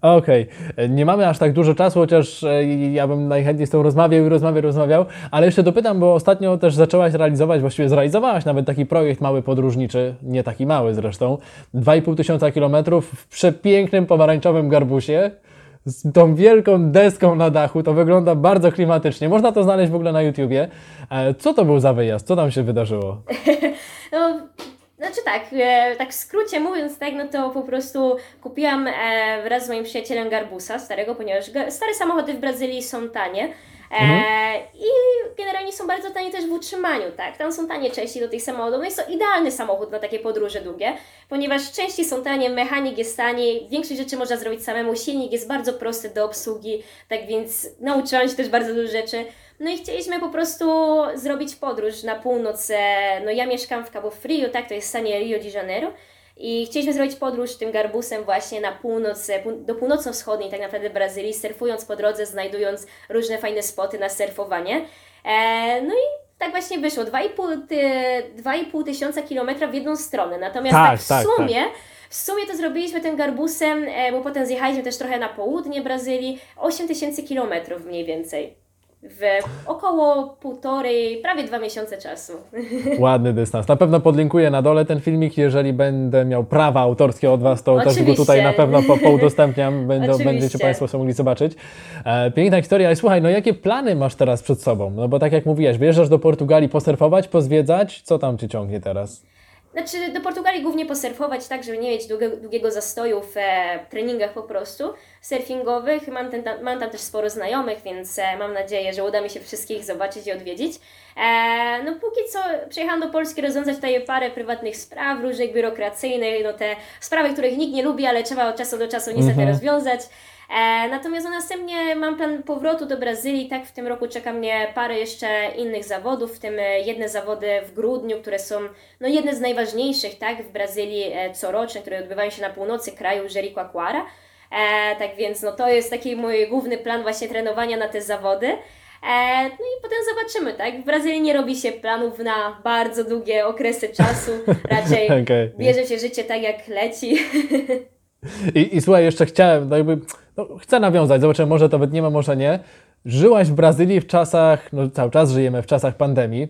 Okej, nie mamy aż tak dużo czasu, chociaż e, ja bym najchętniej z tą rozmawiał i rozmawiał, rozmawiał, ale jeszcze dopytam, bo ostatnio też zaczęłaś realizować, właściwie zrealizowałaś nawet taki projekt mały podróżniczy, nie taki mały zresztą, 2,5 tysiąca kilometrów w przepięknym pomarańczowym garbusie z tą wielką deską na dachu, to wygląda bardzo klimatycznie, można to znaleźć w ogóle na YouTubie. E, Co to był za wyjazd? Co tam się wydarzyło? No, Znaczy tak, e, tak w skrócie mówiąc, tak, no to po prostu kupiłam e, wraz z moim przyjacielem Garbusa starego, ponieważ stare samochody w Brazylii są tanie. E, I generalnie są bardzo tanie też w utrzymaniu, tak? Tam są tanie części do tych samochodów. No jest to idealny samochód na takie podróże długie, ponieważ części są tanie, mechanik jest tani, większość rzeczy można zrobić samemu, silnik jest bardzo prosty do obsługi, tak więc nauczyłam się też bardzo dużo rzeczy. No i chcieliśmy po prostu zrobić podróż na północ. e, No ja mieszkam w Cabo Frio, tak, to jest stanie Rio de Janeiro. I chcieliśmy zrobić podróż tym garbusem właśnie na północ, e, do północno-wschodniej tak naprawdę Brazylii, surfując po drodze, znajdując różne fajne spoty na surfowanie. E, no i tak właśnie wyszło, 2,5 ty- 2,5 tysiąca kilometra w jedną stronę. Natomiast Tak, tak, w tak, sumie, w sumie to zrobiliśmy tym garbusem, e, bo potem zjechaliśmy też trochę na południe Brazylii, 8 tysięcy kilometrów mniej więcej. W około półtorej, prawie dwa miesiące czasu. Ładny dystans. Na pewno podlinkuję na dole ten filmik, jeżeli będę miał prawa autorskie od Was, to też go Oczywiście. tutaj na pewno po, poudostępniam, będą, Oczywiście. będziecie Państwo sobie mogli zobaczyć. E, piękna historia, ale słuchaj, no jakie plany masz teraz przed sobą? No bo tak jak mówiłeś, wyjeżdżasz do Portugalii posurfować, pozwiedzać, co tam Cię ciągnie teraz? Znaczy do Portugalii głównie posurfować, tak, żeby nie mieć długiego, długiego zastoju w e, treningach po prostu surfingowych. Mam, ten, tam, mam tam też sporo znajomych, więc e, mam nadzieję, że uda mi się wszystkich zobaczyć i odwiedzić. E, no póki co przyjechałam do Polski rozwiązać tutaj parę prywatnych spraw, różnych biurokracyjnych, no te sprawy, których nikt nie lubi, ale trzeba od czasu do czasu niestety Mhm. rozwiązać. E, natomiast no, następnie mam plan powrotu do Brazylii. Tak, w tym roku czeka mnie parę jeszcze innych zawodów, w tym e, jedne zawody w grudniu, które są no, jedne z najważniejszych tak, w Brazylii e, coroczne, które odbywają się na północy kraju Jericoacoara. E, tak więc no, to jest taki mój główny plan właśnie trenowania na te zawody. E, no i potem zobaczymy, tak? W Brazylii nie robi się planów na bardzo długie okresy czasu. Raczej Okej. bierze się życie tak jak leci. I, I słuchaj, jeszcze chciałem, no jakby, no, chcę nawiązać, zobaczymy, może to wytniemy, może nie. Żyłaś w Brazylii w czasach, no cały czas żyjemy w czasach pandemii,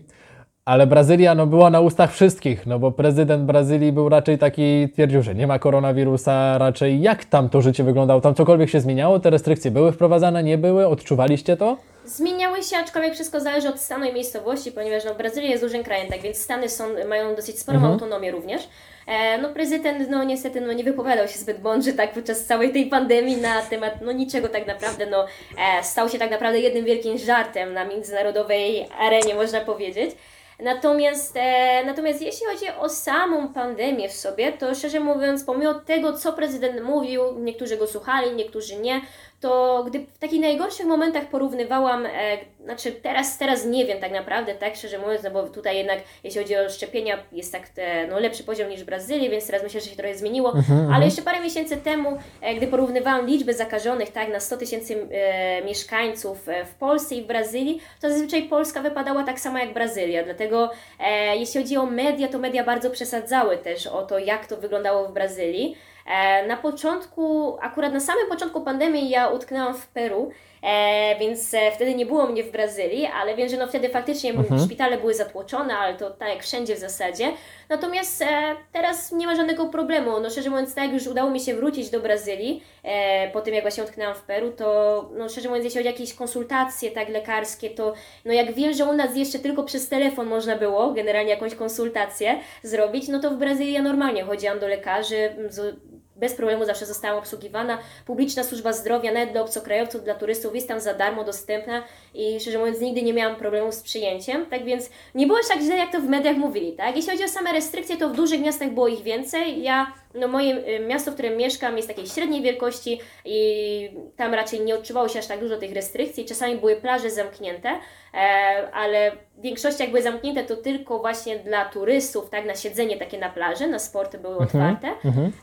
ale Brazylia no, była na ustach wszystkich, no bo prezydent Brazylii był raczej taki, twierdził, że nie ma koronawirusa, raczej jak tam to życie wyglądało? Tam cokolwiek się zmieniało? Te restrykcje były wprowadzane, nie były? Odczuwaliście to? Zmieniały się, aczkolwiek wszystko zależy od stanu i miejscowości, ponieważ no, Brazylia jest dużym krajem, tak więc Stany są, mają dosyć sporą autonomię również. E, no prezydent no niestety no, nie wypowiadał się zbyt mądrze tak podczas całej tej pandemii na temat no niczego tak naprawdę, no e, stał się tak naprawdę jednym wielkim żartem na międzynarodowej arenie można powiedzieć. Natomiast, e, natomiast jeśli chodzi o samą pandemię w sobie, to szczerze mówiąc, pomimo tego, co prezydent mówił, niektórzy go słuchali, niektórzy nie, to gdy w takich najgorszych momentach porównywałam, e, znaczy teraz, teraz nie wiem tak naprawdę, tak szczerze mówiąc, no bo tutaj jednak jeśli chodzi o szczepienia jest tak e, no, lepszy poziom niż w Brazylii, więc teraz myślę, że się trochę zmieniło, ale jeszcze parę miesięcy temu, e, gdy porównywałam liczbę zakażonych tak na 100 tysięcy e, mieszkańców e, w Polsce i w Brazylii, to zazwyczaj Polska wypadała tak samo jak Brazylia, dlatego e, jeśli chodzi o media, to media bardzo przesadzały też o to, jak to wyglądało w Brazylii. E, Na początku, akurat na samym początku pandemii ja utknęłam w Peru, e, więc e, wtedy nie było mnie w Brazylii, ale wiem, że no wtedy faktycznie szpitale były zatłoczone, ale to tak jak wszędzie w zasadzie. Natomiast e, teraz nie ma żadnego problemu. No szczerze mówiąc, tak jak już udało mi się wrócić do Brazylii, e, po tym jak właśnie utknęłam w Peru, to no szczerze mówiąc, jeśli chodzi o jakieś konsultacje tak lekarskie, to no jak wiem, że u nas jeszcze tylko przez telefon można było generalnie jakąś konsultację zrobić, no to w Brazylii ja normalnie chodziłam do lekarzy, z, bez problemu zawsze zostałam obsługiwana. Publiczna służba zdrowia, nawet dla obcokrajowców, dla turystów jest tam za darmo dostępna i szczerze mówiąc nigdy nie miałam problemu z przyjęciem, tak więc nie było aż tak źle, jak to w mediach mówili, tak? Jeśli chodzi o same restrykcje, to w dużych miastach było ich więcej. Ja, no moje y, miasto, w którym mieszkam jest takiej średniej wielkości i tam raczej nie odczuwało się aż tak dużo tych restrykcji. Czasami były plaże zamknięte, e, ale w większości jak były zamknięte, to tylko właśnie dla turystów, tak, na siedzenie takie na plaży, na sporty były otwarte.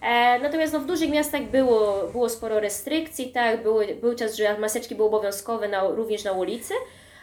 E, natomiast no, w dużych miastach było, było sporo restrykcji, tak, były, był czas, że maseczki były obowiązkowe na, również na ulicy.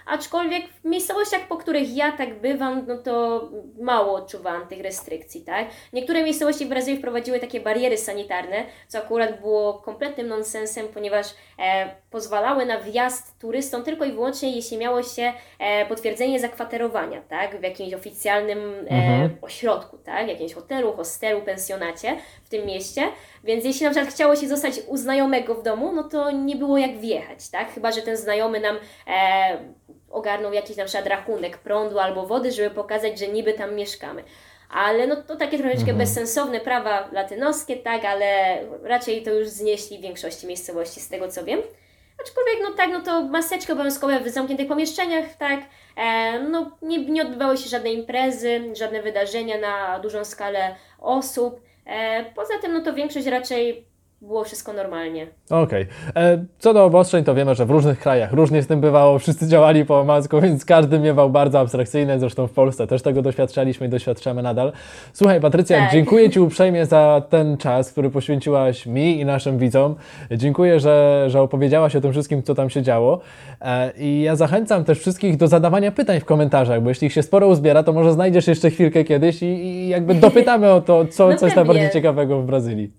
Aczkolwiek w miejscowościach, po których ja tak bywam, no to mało odczuwałam tych restrykcji, tak? Niektóre miejscowości w Brazylii wprowadziły takie bariery sanitarne, co akurat było kompletnym nonsensem, ponieważ e, pozwalały na wjazd turystom tylko i wyłącznie, jeśli miało się e, potwierdzenie zakwaterowania, tak? W jakimś oficjalnym e, ośrodku, tak? W jakimś hotelu, hostelu, pensjonacie w tym mieście. Więc jeśli na przykład chciało się zostać u znajomego w domu, no to nie było jak wjechać, tak? Chyba, że ten znajomy nam e, ogarnął jakiś na przykład rachunek prądu albo wody, żeby pokazać, że niby tam mieszkamy. ale no to takie troszeczkę bezsensowne prawa latynoskie, tak, ale raczej to już znieśli w większości miejscowości, z tego co wiem. Aczkolwiek, no tak, no to maseczki obowiązkowe w zamkniętych pomieszczeniach, tak, e, no nie, nie odbywały się żadne imprezy, żadne wydarzenia na dużą skalę osób. E, poza tym, no to większość raczej było wszystko normalnie. Okej. E, Co do obostrzeń, to wiemy, że w różnych krajach różnie z tym bywało, wszyscy działali po omacku, więc każdy miewał bardzo abstrakcyjne, zresztą w Polsce też tego doświadczaliśmy i doświadczamy nadal. Słuchaj Patrycja, Tak. dziękuję Ci uprzejmie za ten czas, który poświęciłaś mi i naszym widzom. Dziękuję, że, że opowiedziałaś o tym wszystkim, co tam się działo. E, I ja zachęcam też wszystkich do zadawania pytań w komentarzach, bo jeśli ich się sporo uzbiera, to może znajdziesz jeszcze chwilkę kiedyś i, i jakby dopytamy o to, co, No co jest pewnie. najbardziej ciekawego w Brazylii.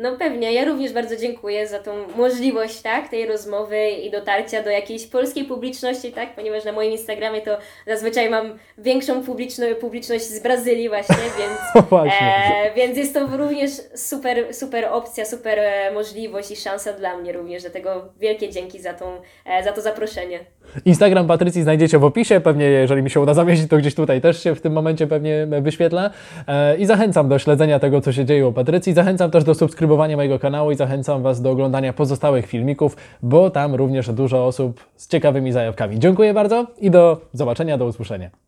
No pewnie, ja również bardzo dziękuję za tą możliwość, tak, tej rozmowy i dotarcia do jakiejś polskiej publiczności, tak, ponieważ na moim Instagramie to zazwyczaj mam większą publiczno, publiczność z Brazylii właśnie, więc, Właśnie. e, więc jest to również super, super opcja, super e, możliwość i szansa dla mnie również, dlatego wielkie dzięki za, tą, e, za to zaproszenie. Instagram Patrycji znajdziecie w opisie, pewnie jeżeli mi się uda zamieścić, to gdzieś tutaj też się w tym momencie pewnie wyświetla. E, I zachęcam do śledzenia tego, co się dzieje u Patrycji. Zachęcam też do subskrybowania mojego kanału i zachęcam Was do oglądania pozostałych filmików, bo tam również dużo osób z ciekawymi zajawkami. Dziękuję bardzo i do zobaczenia, do usłyszenia.